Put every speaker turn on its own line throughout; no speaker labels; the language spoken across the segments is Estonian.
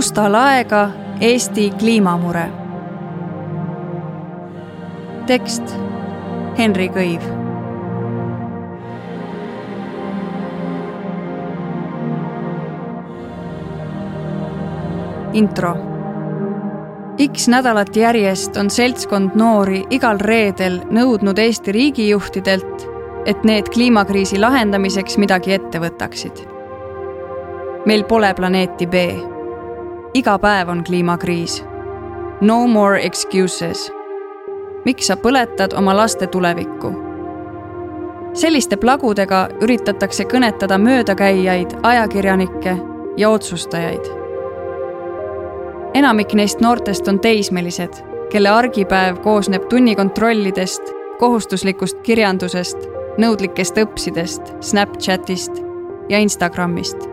Musta laega Eesti kliimamure. tekst Henri Kõiv. intro. X nädalat järjest on seltskond noori igal reedel nõudnud Eesti riigijuhtidelt, et need kliimakriisi lahendamiseks midagi ette võtaksid. meil pole planeeti B iga päev on kliimakriis. No more excuses. miks sa põletad oma laste tulevikku? selliste plagudega üritatakse kõnetada möödakäijaid, ajakirjanikke ja otsustajaid. enamik neist noortest on teismelised, kelle argipäev koosneb tunnikontrollidest, kohustuslikust kirjandusest, nõudlikest õpsidest, Snapchatist ja Instagramist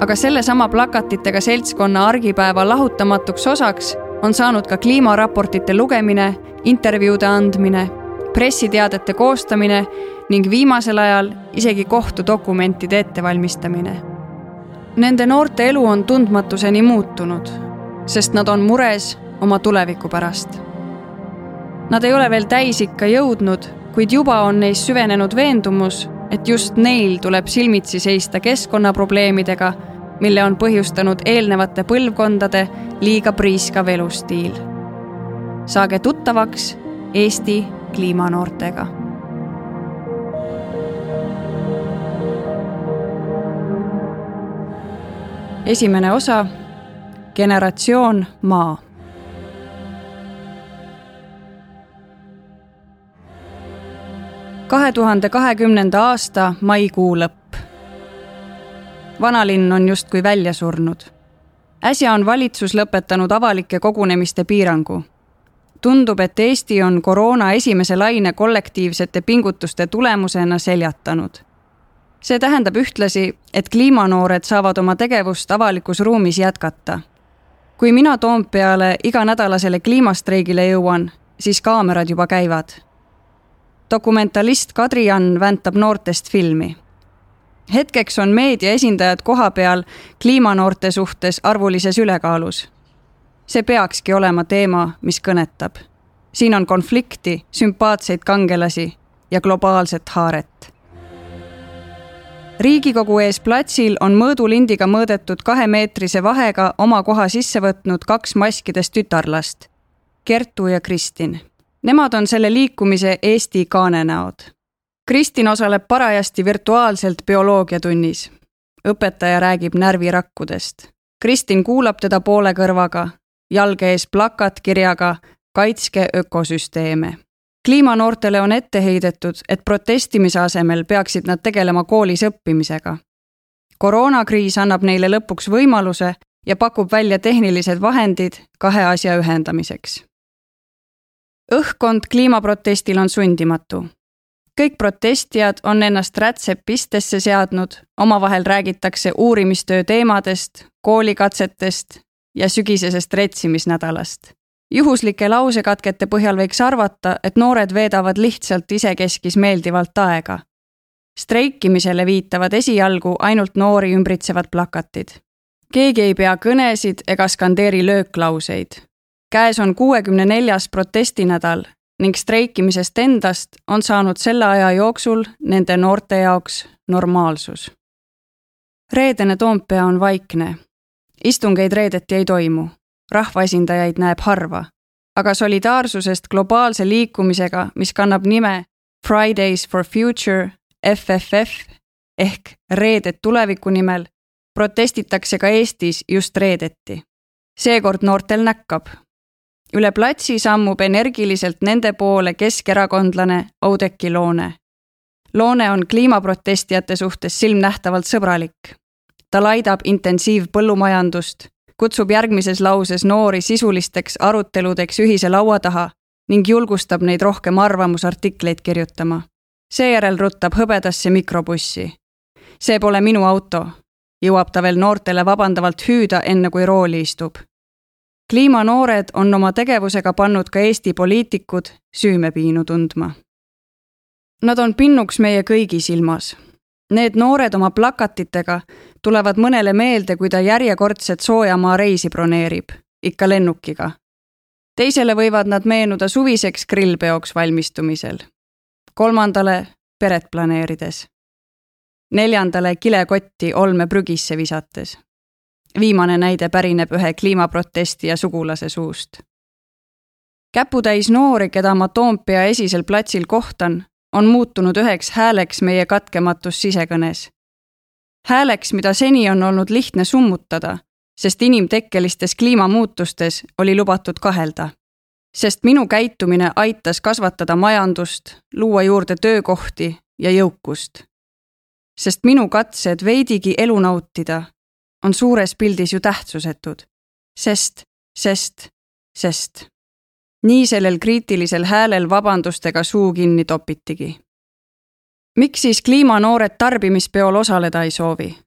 aga sellesama plakatitega seltskonna argipäeva lahutamatuks osaks on saanud ka kliimaraportite lugemine, intervjuude andmine, pressiteadete koostamine ning viimasel ajal isegi kohtudokumentide ettevalmistamine. Nende noorte elu on tundmatuseni muutunud, sest nad on mures oma tuleviku pärast. Nad ei ole veel täisikka jõudnud, kuid juba on neis süvenenud veendumus, et just neil tuleb silmitsi seista keskkonnaprobleemidega mille on põhjustanud eelnevate põlvkondade liiga priiskav elustiil. saage tuttavaks Eesti kliimanoortega. esimene osa, generatsioon Maa kahe tuhande kahekümnenda aasta maikuu lõpp vanalinn on justkui välja surnud. äsja on valitsus lõpetanud avalike kogunemiste piirangu. tundub, et Eesti on koroona esimese laine kollektiivsete pingutuste tulemusena seljatanud. see tähendab ühtlasi, et kliimanoored saavad oma tegevust avalikus ruumis jätkata. kui mina Toompeale iganädalasele kliimastreigile jõuan, siis kaamerad juba käivad dokumentalist Kadri-Ann väntab noortest filmi hetkeks on meedia esindajad kohapeal kliimanoorte suhtes arvulises ülekaalus. see peakski olema teema, mis kõnetab. siin on konflikti, sümpaatseid kangelasi ja globaalset haaret. riigikogu ees platsil on mõõdulindiga mõõdetud kahemeetrise vahega oma koha sisse võtnud kaks maskides tütarlast, Kertu ja Kristin. Nemad on selle liikumise Eesti kaanenäod Kristin osaleb parajasti virtuaalselt bioloogiatunnis. õpetaja räägib närvirakkudest. Kristin kuulab teda poole kõrvaga, jalge ees plakat kirjaga Kaitske ökosüsteeme. kliimanoortele on ette heidetud, et protestimise asemel peaksid nad tegelema koolis õppimisega. koroonakriis annab neile lõpuks võimaluse ja pakub välja tehnilised vahendid kahe asja ühendamiseks. Õhkkond kliimaprotestil on sundimatu kõik protestijad on ennast rätsepistesse seadnud, omavahel räägitakse uurimistöö teemadest, koolikatsetest ja sügisesest retsimisnädalast. juhuslike lausekatkete põhjal võiks arvata, et noored veedavad lihtsalt isekeskis meeldivalt aega. streikimisele viitavad esialgu ainult noori ümbritsevad plakatid. keegi ei pea kõnesid ega skandeeri lööklauseid. Käes on kuuekümne neljas protestinädal ning streikimisest endast on saanud selle aja jooksul nende noorte jaoks normaalsus. reedene Toompea on vaikne. istungeid reedeti ei toimu, rahvaesindajaid näeb harva, aga solidaarsusest globaalse liikumisega, mis kannab nime Fridays for Future FFF ehk Reeded tuleviku nimel, protestitakse ka Eestis just reedeti. seekord noortel näkkab üle platsi sammub energiliselt nende poole keskerakondlane Oudekki Loone. Loone on kliimaprotestijate suhtes silmnähtavalt sõbralik. ta laidab intensiivpõllumajandust, kutsub järgmises lauses noori sisulisteks aruteludeks ühise laua taha ning julgustab neid rohkem arvamusartikleid kirjutama. seejärel ruttab hõbedasse mikrobussi. see pole minu auto, jõuab ta veel noortele vabandavalt hüüda, enne kui rooli istub kliimanoored on oma tegevusega pannud ka Eesti poliitikud süümepiinu tundma. Nad on pinnuks meie kõigi silmas. Need noored oma plakatitega tulevad mõnele meelde, kui ta järjekordset soojamaa reisi broneerib, ikka lennukiga. teisele võivad nad meenuda suviseks grillpeoks valmistumisel. kolmandale peret planeerides. neljandale kilekotti olme prügisse visates. Viimane näide pärineb ühe kliimaprotestija sugulase suust. käputäis noori, keda ma Toompea esisel platsil kohtan, on muutunud üheks hääleks meie katkematus sisekõnes. hääleks, mida seni on olnud lihtne summutada, sest inimtekkelistes kliimamuutustes oli lubatud kahelda. sest minu käitumine aitas kasvatada majandust, luua juurde töökohti ja jõukust. sest minu katsed veidigi elu nautida on suures pildis ju tähtsusetud. sest, sest, sest nii sellel kriitilisel häälel vabandustega suu kinni topitigi. miks siis kliimanoored tarbimispeol osaleda ei soovi?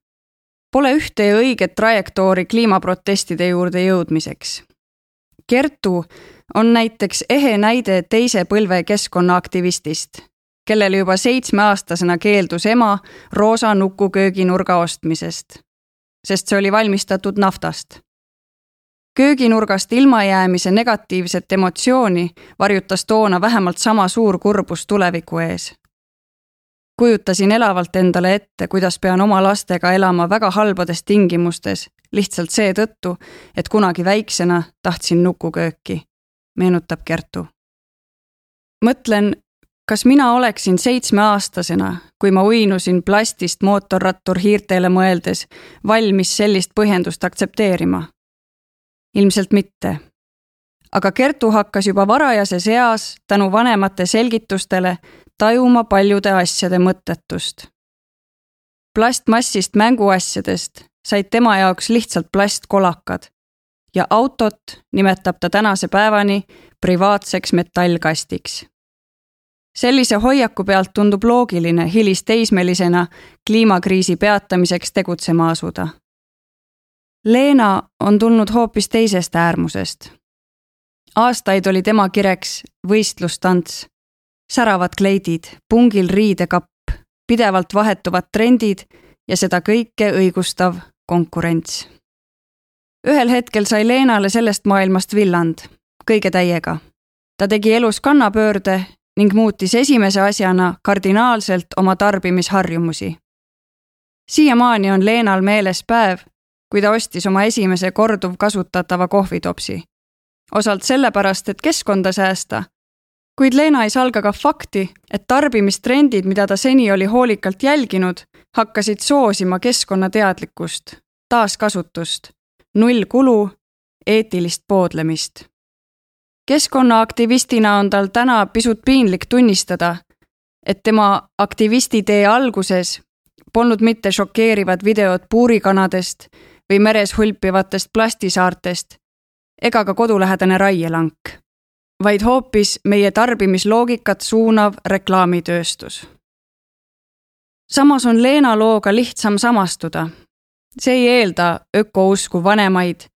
Pole ühte ja õiget trajektoori kliimaprotestide juurde jõudmiseks. Kertu on näiteks ehe näide teise põlve keskkonnaaktivistist, kellele juba seitsmeaastasena keeldus ema roosa nukukööginurga ostmisest, sest see oli valmistatud naftast kööginurgast ilmajäämise negatiivset emotsiooni varjutas toona vähemalt sama suur kurbus tuleviku ees. kujutasin elavalt endale ette, kuidas pean oma lastega elama väga halbades tingimustes, lihtsalt seetõttu, et kunagi väiksena tahtsin nukukööki, meenutab Kertu. mõtlen, kas mina oleksin seitsmeaastasena, kui ma uinusin plastist mootorrattur hiirtele mõeldes, valmis sellist põhjendust aktsepteerima ilmselt mitte. aga Kertu hakkas juba varajases eas tänu vanemate selgitustele tajuma paljude asjade mõttetust. plastmassist mänguasjadest said tema jaoks lihtsalt plastkolakad ja autot nimetab ta tänase päevani privaatseks metallkastiks. Sellise hoiaku pealt tundub loogiline hilisteismelisena kliimakriisi peatamiseks tegutsema asuda Leena on tulnud hoopis teisest äärmusest. aastaid oli tema kireks võistlustants, säravad kleidid, pungil riidekapp, pidevalt vahetuvad trendid ja seda kõike õigustav konkurents. ühel hetkel sai Leenale sellest maailmast villand, kõige täiega. ta tegi elus kannapöörde ning muutis esimese asjana kardinaalselt oma tarbimisharjumusi. siiamaani on Leenal meeles päev, kui ta ostis oma esimese korduvkasutatava kohvitopsi. osalt sellepärast, et keskkonda säästa, kuid Leena ei salga ka fakti, et tarbimistrendid, mida ta seni oli hoolikalt jälginud, hakkasid soosima keskkonnateadlikkust, taaskasutust, nullkulu, eetilist poodlemist. Keskkonnaaktivistina on tal täna pisut piinlik tunnistada, et tema aktivistitee alguses polnud mitte šokeerivad videod puurikanadest või meres hulpivatest plastisaartest ega ka kodulähedane raielank, vaid hoopis meie tarbimisloogikat suunav reklaamitööstus. samas on Leena looga lihtsam samastuda. see ei eelda ökousku vanemaid,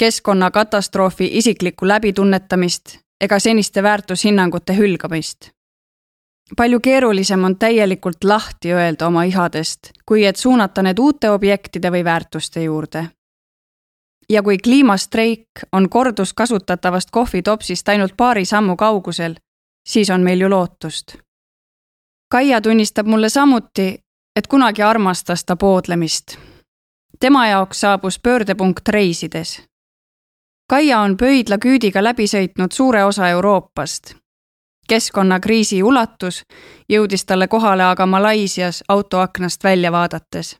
keskkonnakatastroofi isiklikku läbitunnetamist ega seniste väärtushinnangute hülgamist palju keerulisem on täielikult lahti öelda oma ihadest, kui et suunata need uute objektide või väärtuste juurde. ja kui kliimastreik on korduskasutatavast kohvitopsist ainult paari sammu kaugusel, siis on meil ju lootust. Kaia tunnistab mulle samuti, et kunagi armastas ta poodlemist. tema jaoks saabus pöördepunkt reisides. Kaia on pöidla küüdiga läbi sõitnud suure osa Euroopast keskkonnakriisi ulatus jõudis talle kohale aga Malaisias autoaknast välja vaadates.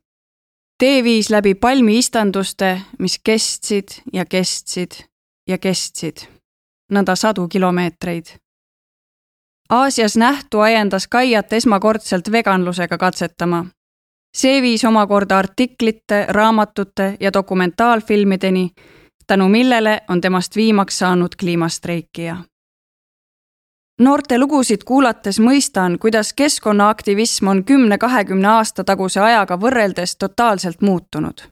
tee viis läbi palmiistanduste, mis kestsid ja kestsid ja kestsid, nõnda sadu kilomeetreid. Aasias nähtu ajendas Kaiat esmakordselt veganlusega katsetama. see viis omakorda artiklite, raamatute ja dokumentaalfilmideni, tänu millele on temast viimaks saanud kliimastreikija noorte lugusid kuulates mõistan, kuidas keskkonnaaktivism on kümne-kahekümne aasta taguse ajaga võrreldes totaalselt muutunud.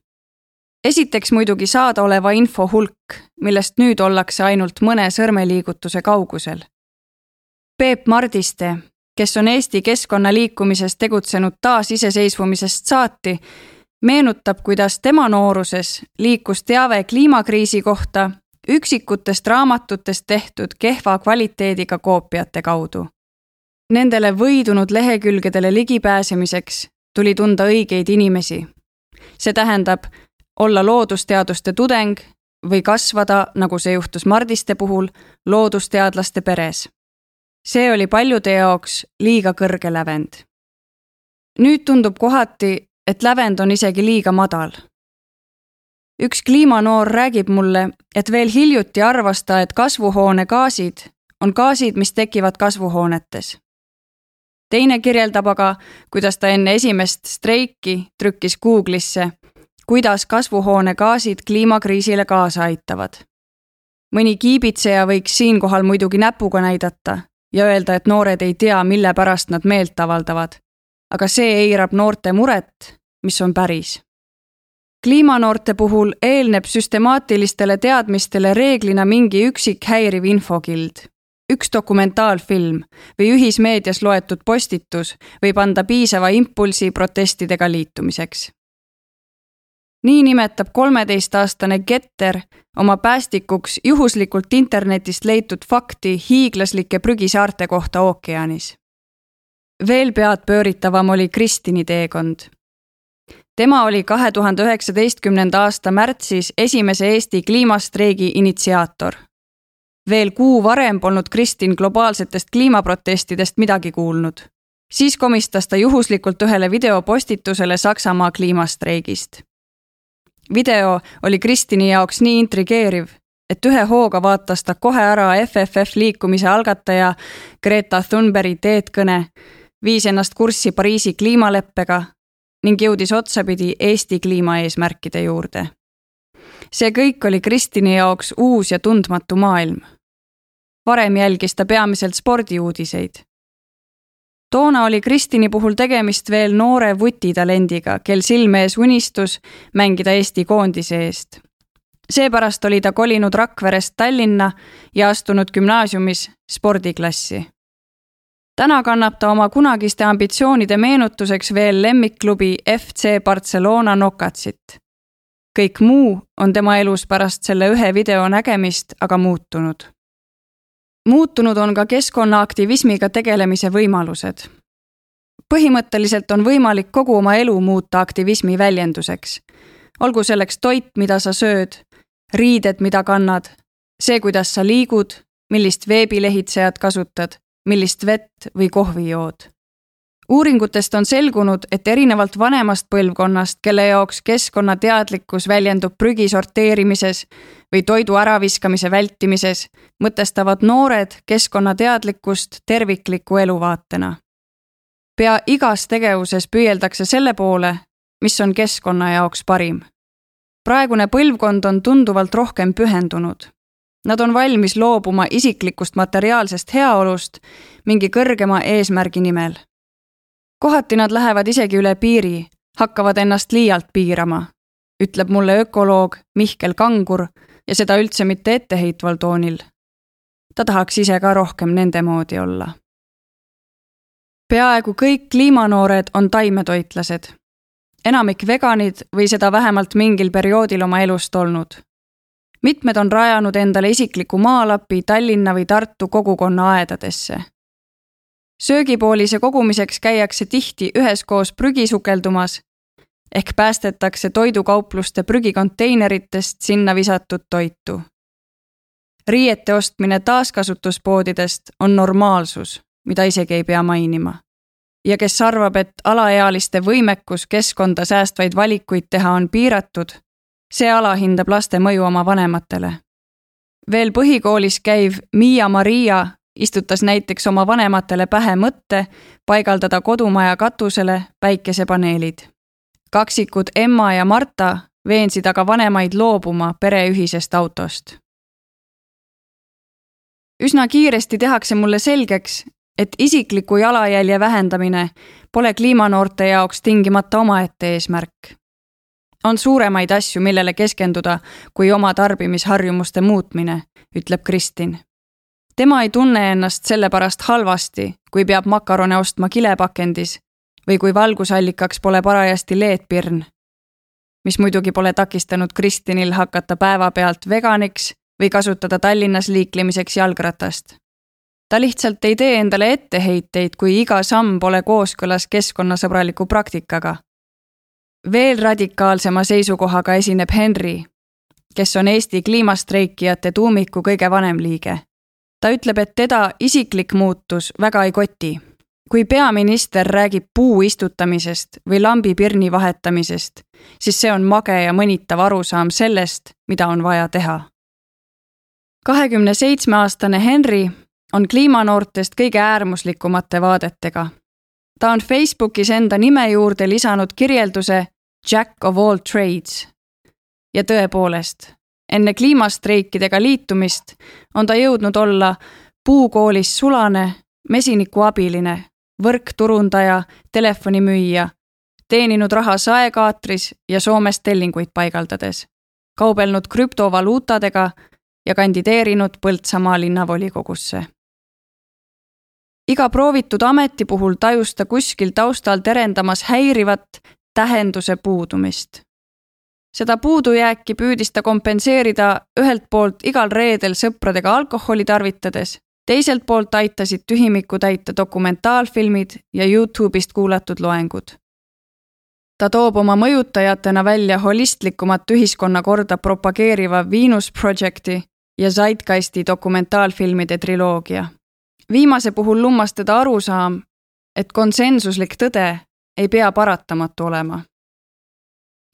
esiteks muidugi saadaoleva info hulk, millest nüüd ollakse ainult mõne sõrmeliigutuse kaugusel. Peep Mardiste, kes on Eesti keskkonnaliikumises tegutsenud taasiseseisvumisest saati, meenutab, kuidas tema nooruses liikus teave kliimakriisi kohta üksikutest raamatutest tehtud kehva kvaliteediga koopiate kaudu. Nendele võidunud lehekülgedele ligipääsemiseks tuli tunda õigeid inimesi. see tähendab olla loodusteaduste tudeng või kasvada, nagu see juhtus Mardiste puhul, loodusteadlaste peres. see oli paljude jaoks liiga kõrge lävend. nüüd tundub kohati, et lävend on isegi liiga madal. üks kliimanoor räägib mulle, et veel hiljuti arvas ta, et kasvuhoonegaasid on gaasid, mis tekivad kasvuhoonetes. teine kirjeldab aga, kuidas ta enne esimest streiki trükkis Google'isse kuidas kasvuhoonegaasid kliimakriisile kaasa aitavad. mõni kiibitseja võiks siinkohal muidugi näpuga näidata ja öelda, et noored ei tea, mille pärast nad meelt avaldavad. aga see eirab noorte muret, mis on päris. kliimanoorte puhul eelneb süstemaatilistele teadmistele reeglina mingi üksik häiriv infokild üks dokumentaalfilm või ühismeedias loetud postitus võib anda piisava impulsi protestidega liitumiseks nii nimetab kolmeteistaastane Getter oma päästikuks juhuslikult internetist leitud fakti hiiglaslike prügisaarte kohta ookeanis. veel peadpööritavam oli Kristini teekond. Tema oli kahe tuhande üheksateistkümnenda aasta märtsis esimese Eesti kliimastreigi initsiaator. veel kuu varem polnud Kristin globaalsetest kliimaprotestidest midagi kuulnud siis komistas ta juhuslikult ühele videopostitusele Saksamaa kliimastreigist video oli Kristini jaoks nii intrigeeriv, et ühe hooga vaatas ta kohe ära FFF liikumise algataja Greta Thunbergi teedkõne, viis ennast kurssi Pariisi kliimaleppega ning jõudis otsapidi Eesti kliimaeesmärkide juurde. see kõik oli Kristini jaoks uus ja tundmatu maailm. varem jälgis ta peamiselt spordiuudiseid toona oli Kristini puhul tegemist veel noore vutitalendiga, kel silme ees unistus mängida Eesti koondise eest. seepärast oli ta kolinud Rakverest Tallinna ja astunud gümnaasiumis spordiklassi. Täna kannab ta oma kunagiste ambitsioonide meenutuseks veel lemmikklubi FC Barcelona Nokatsit. kõik muu on tema elus pärast selle ühe video nägemist aga muutunud muutunud on ka keskkonnaaktivismiga tegelemise võimalused. põhimõtteliselt on võimalik kogu oma elu muuta aktivismi väljenduseks. olgu selleks toit, mida sa sööd, riided, mida kannad, see, kuidas sa liigud, millist veebilehitsejat kasutad, millist vett või kohvi jood uuringutest on selgunud, et erinevalt vanemast põlvkonnast, kelle jaoks keskkonnateadlikkus väljendub prügi sorteerimises või toidu äraviskamise vältimises, mõtestavad noored keskkonnateadlikkust tervikliku eluvaatena. pea igas tegevuses püüeldakse selle poole, mis on keskkonna jaoks parim. praegune põlvkond on tunduvalt rohkem pühendunud. Nad on valmis loobuma isiklikust materiaalsest heaolust mingi kõrgema eesmärgi nimel kohati nad lähevad isegi üle piiri, hakkavad ennast liialt piirama, ütleb mulle ökoloog Mihkel Kangur ja seda üldse mitte etteheitval toonil. ta tahaks ise ka rohkem nende moodi olla. peaaegu kõik kliimanoored on taimetoitlased. enamik veganid või seda vähemalt mingil perioodil oma elust olnud. Mitmed on rajanud endale isikliku maalapi Tallinna või Tartu kogukonna aedadesse söögipoolise kogumiseks käiakse tihti üheskoos prügi sukeldumas ehk päästetakse toidukaupluste prügikonteineritest sinna visatud toitu. riiete ostmine taaskasutuspoodidest on normaalsus, mida isegi ei pea mainima. ja kes arvab, et alaealiste võimekus keskkonda säästvaid valikuid teha on piiratud, see alahindab laste mõju oma vanematele. veel põhikoolis käiv Miia Maria istutas näiteks oma vanematele pähe mõtte paigaldada kodumaja katusele päikesepaneelid. kaksikud Emma ja Marta veensid aga vanemaid loobuma pere ühisest autost. üsna kiiresti tehakse mulle selgeks, et isikliku jalajälje vähendamine pole kliimanoorte jaoks tingimata omaette eesmärk. On suuremaid asju, millele keskenduda, kui oma tarbimisharjumuste muutmine, ütleb Kristin tema ei tunne ennast sellepärast halvasti, kui peab makarone ostma kilepakendis või kui valgusallikaks pole parajasti leedpirn. mis muidugi pole takistanud Kristinil hakata päevapealt veganiks või kasutada Tallinnas liiklemiseks jalgratast. ta lihtsalt ei tee endale etteheiteid, kui iga samm pole kooskõlas keskkonnasõbraliku praktikaga. Veel radikaalsema seisukohaga esineb Henry, kes on Eesti kliimastreikijate tuumiku kõige vanem liige. ta ütleb, et teda isiklik muutus väga ei koti. kui peaminister räägib puu istutamisest või lambi pirni vahetamisest, siis see on mage ja mõnitav arusaam sellest, mida on vaja teha kahekümne seitsme aastane Henry on kliimanoortest kõige äärmuslikumate vaadetega. Ta on Facebookis enda nime juurde lisanud kirjelduse Jack of all trades. ja tõepoolest, enne kliimastreikidega liitumist on ta jõudnud olla puukoolis sulane, mesiniku abiline, võrkturundaja, telefonimüüja, teeninud raha saekaatris ja Soomes tellinguid paigaldades, kaubelnud krüptovaluutadega ja kandideerinud Põltsamaa linnavolikogusse. Iga proovitud ameti puhul tajus ta kuskil taustal terendamas häirivat tähenduse puudumist. seda puudujääki püüdis ta kompenseerida ühelt poolt igal reedel sõpradega alkoholi tarvitades, teiselt poolt aitasid tühimikku täita dokumentaalfilmid ja Youtube'ist kuulatud loengud ta toob oma mõjutajatena välja holistlikumat ühiskonnakorda propageeriva Venus Projecti ja Zeitgeisti dokumentaalfilmide triloogia. Viimase puhul lummas teda arusaam, et konsensuslik tõde ei pea paratamatu olema.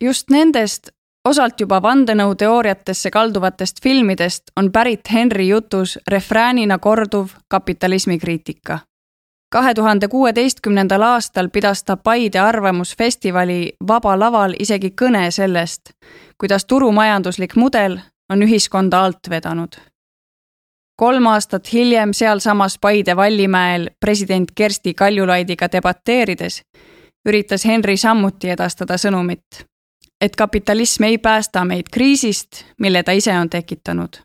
just nendest osalt juba vandenõuteooriatesse kalduvatest filmidest on pärit Henry jutus refräänina korduv kapitalismi kriitika. kahe tuhande kuueteistkümnendal aastal pidas ta Paide Arvamusfestivali Vaba Laval isegi kõne sellest, kuidas turumajanduslik mudel on ühiskonda alt vedanud. Kolm aastat hiljem sealsamas Paide Vallimäel president Kersti Kaljulaidiga debateerides üritas Henry samuti edastada sõnumit, et kapitalism ei päästa meid kriisist, mille ta ise on tekitanud.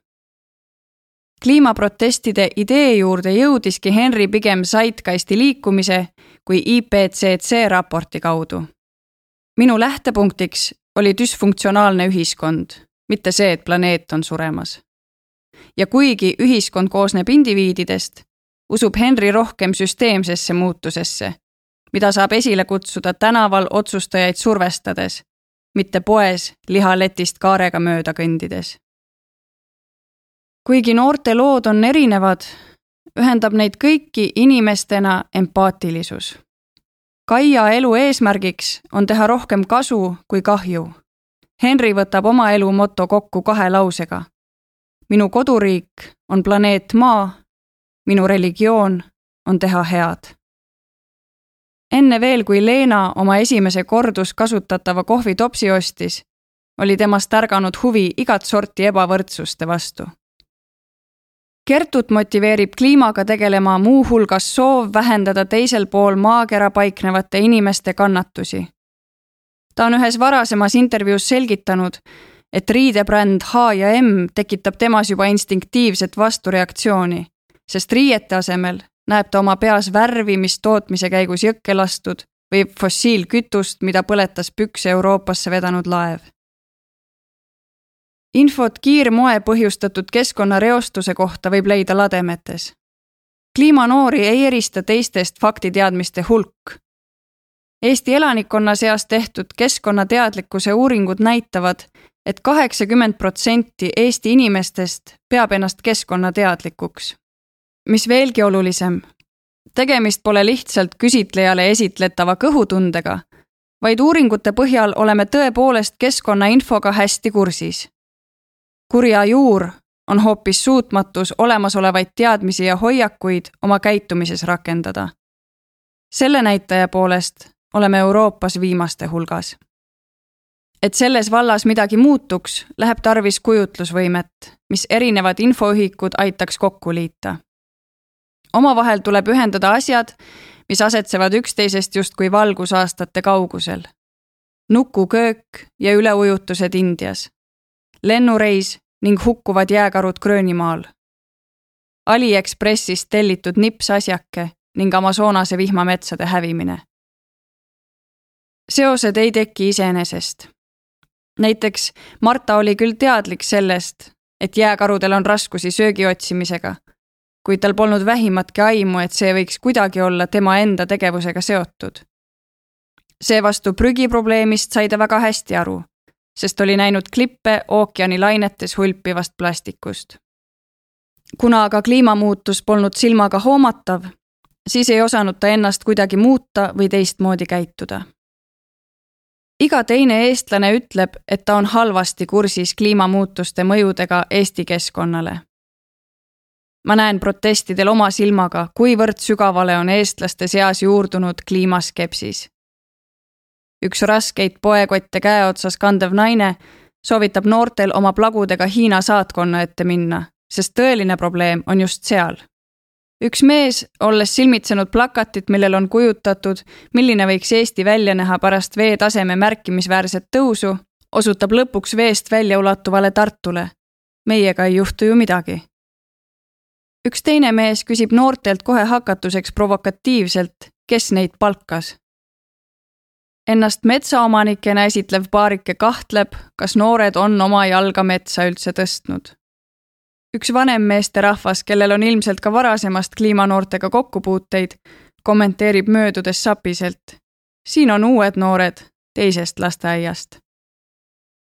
kliimaprotestide idee juurde jõudiski Henry pigem Zeitgeisti liikumise kui IPCC raporti kaudu. minu lähtepunktiks oli düsfunktsionaalne ühiskond mitte see, et planeet on suremas. Ja kuigi ühiskond koosneb indiviididest, usub Henry rohkem süsteemsesse muutusesse, mida saab esile kutsuda tänaval otsustajaid survestades, mitte poes lihaletist kaarega mööda kõndides. kuigi noorte lood on erinevad, ühendab neid kõiki inimestena empaatilisus. Kaia elu eesmärgiks on teha rohkem kasu kui kahju Henry võtab oma elu moto kokku kahe lausega. Minu koduriik on planeet Maa, minu religioon on teha head. enne veel, kui Leena oma esimese korduskasutatava kohvitopsi ostis, oli temast ärganud huvi igat sorti ebavõrdsuste vastu. Kertut motiveerib kliimaga tegelema muuhulgas soov vähendada teisel pool maakera paiknevate inimeste kannatusi ta on ühes varasemas intervjuus selgitanud, et riidebränd H ja M tekitab temas juba instinktiivset vastureaktsiooni, sest riiete asemel näeb ta oma peas värvi, mis tootmise käigus jõkke lastud või fossiilkütust, mida põletas pükse Euroopasse vedanud laev. infot kiirmoe põhjustatud keskkonnareostuse kohta võib leida lademetes. kliimanoori ei erista teistest faktiteadmiste hulk Eesti elanikkonna seas tehtud keskkonnateadlikkuse uuringud näitavad et, kaheksakümmend protsenti Eesti inimestest peab ennast keskkonnateadlikuks. mis veelgi olulisem, tegemist pole lihtsalt küsitlejale esitletava kõhutundega, vaid uuringute põhjal oleme tõepoolest keskkonnainfoga hästi kursis. kurja juur on hoopis suutmatus olemasolevaid teadmisi ja hoiakuid oma käitumises rakendada. selle näitaja poolest oleme Euroopas viimaste hulgas. Et selles vallas midagi muutuks, läheb tarvis kujutlusvõimet, mis erinevad infoühikud aitaks kokku liita. omavahel tuleb ühendada asjad, mis asetsevad üksteisest justkui valgusaastate kaugusel. nukuköök ja üleujutused Indias, lennureis ning hukkuvad jääkarud Gröönimaal. Aliekspressist tellitud nipsasjake ning Amazonase vihmametsade hävimine. seosed ei teki iseenesest. Näiteks Marta oli küll teadlik sellest, et jääkarudel on raskusi söögi otsimisega, kuid tal polnud vähimatki aimu, et see võiks kuidagi olla tema enda tegevusega seotud. seevastu prügiprobleemist sai ta väga hästi aru, sest oli näinud klippe ookeani lainetes hulpivast plastikust. kuna aga kliimamuutus polnud silmaga hoomatav, siis ei osanud ta ennast kuidagi muuta või teistmoodi käituda iga teine eestlane ütleb, et ta on halvasti kursis kliimamuutuste mõjudega Eesti keskkonnale. ma näen protestidel oma silmaga, kuivõrd sügavale on eestlaste seas juurdunud kliimaskepsis. üks raskeid poekotte käeotsas kandev naine soovitab noortel oma plagudega Hiina saatkonna ette minna, sest tõeline probleem on just seal üks mees, olles silmitsenud plakatit, millel on kujutatud, milline võiks Eesti välja näha pärast veetaseme märkimisväärset tõusu, osutab lõpuks veest välja ulatuvale Tartule. meiega ei juhtu ju midagi. üks teine mees küsib noortelt kohe hakatuseks provokatiivselt, kes neid palkas. Ennast metsaomanikena esitlev paarike kahtleb, kas noored on oma jalga metsa üldse tõstnud üks vanem meesterahvas, kellel on ilmselt ka varasemast kliimanoortega kokkupuuteid, kommenteerib möödudes sapiselt. siin on uued noored teisest lasteaiast.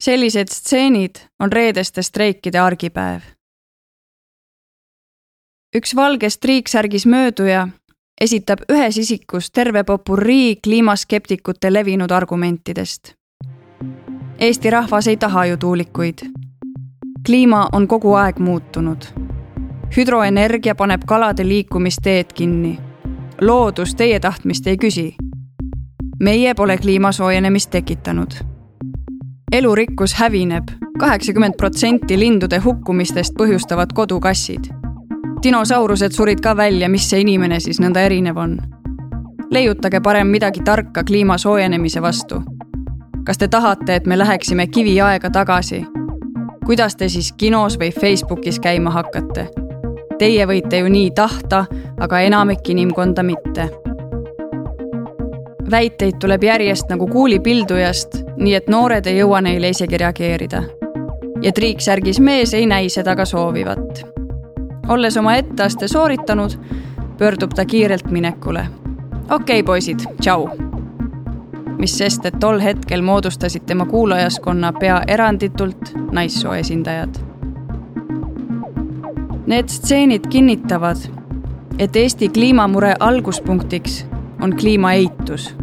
sellised stseenid on reedeste streikide argipäev. üks valges triiksärgis mööduja esitab ühes isikus terve popurrii kliimaskeptikute levinud argumentidest. Eesti rahvas ei taha ju tuulikuid kliima on kogu aeg muutunud. hüdroenergia paneb kalade liikumisteed kinni. loodus teie tahtmist ei küsi. meie pole kliima soojenemist tekitanud. elurikkus hävineb, kaheksakümmend protsenti lindude hukkumistest põhjustavad kodukassid. dinosaurused surid ka välja, mis see inimene siis nõnda erinev on? leiutage parem midagi tarka kliima soojenemise vastu. kas te tahate, et me läheksime kiviaega tagasi kuidas te siis kinos või Facebookis käima hakkate? Teie võite ju nii tahta, aga enamik inimkonda mitte. väiteid tuleb järjest nagu kuulipildujast, nii et noored ei jõua neile isegi reageerida. ja triiksärgis mees ei näi seda ka soovivat. olles oma etteaste sooritanud, pöördub ta kiirelt minekule. okei okay,, poisid, tšau mis sest, et tol hetkel moodustasid tema kuulajaskonna pea eranditult naissoo esindajad. Need stseenid kinnitavad, et Eesti kliimamure alguspunktiks on kliimaeitus.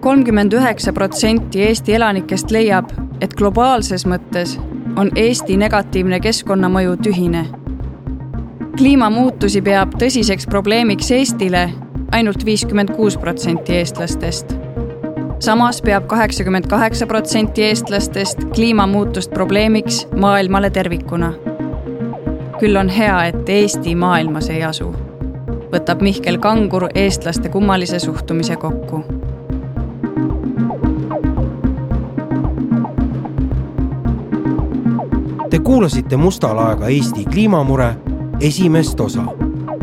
kolmkümmend üheksa protsenti Eesti elanikest leiab, et globaalses mõttes on Eesti negatiivne keskkonnamõju tühine. kliimamuutusi peab tõsiseks probleemiks Eestile ainult viiskümmend kuus protsenti eestlastest samas peab kaheksakümmend kaheksa protsenti eestlastest kliimamuutust probleemiks maailmale tervikuna. küll on hea, et Eesti maailmas ei asu, võtab Mihkel Kangur eestlaste kummalise suhtumise kokku
Te kuulasite Musta laega Eesti kliimamure esimest osa.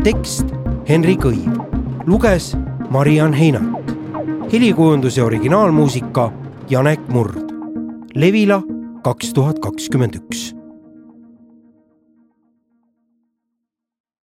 tekst Henri Kõiv, luges Mariann Heinalt helikujundus ja originaalmuusika Janek Murd. Levila kaks tuhat kakskümmend üks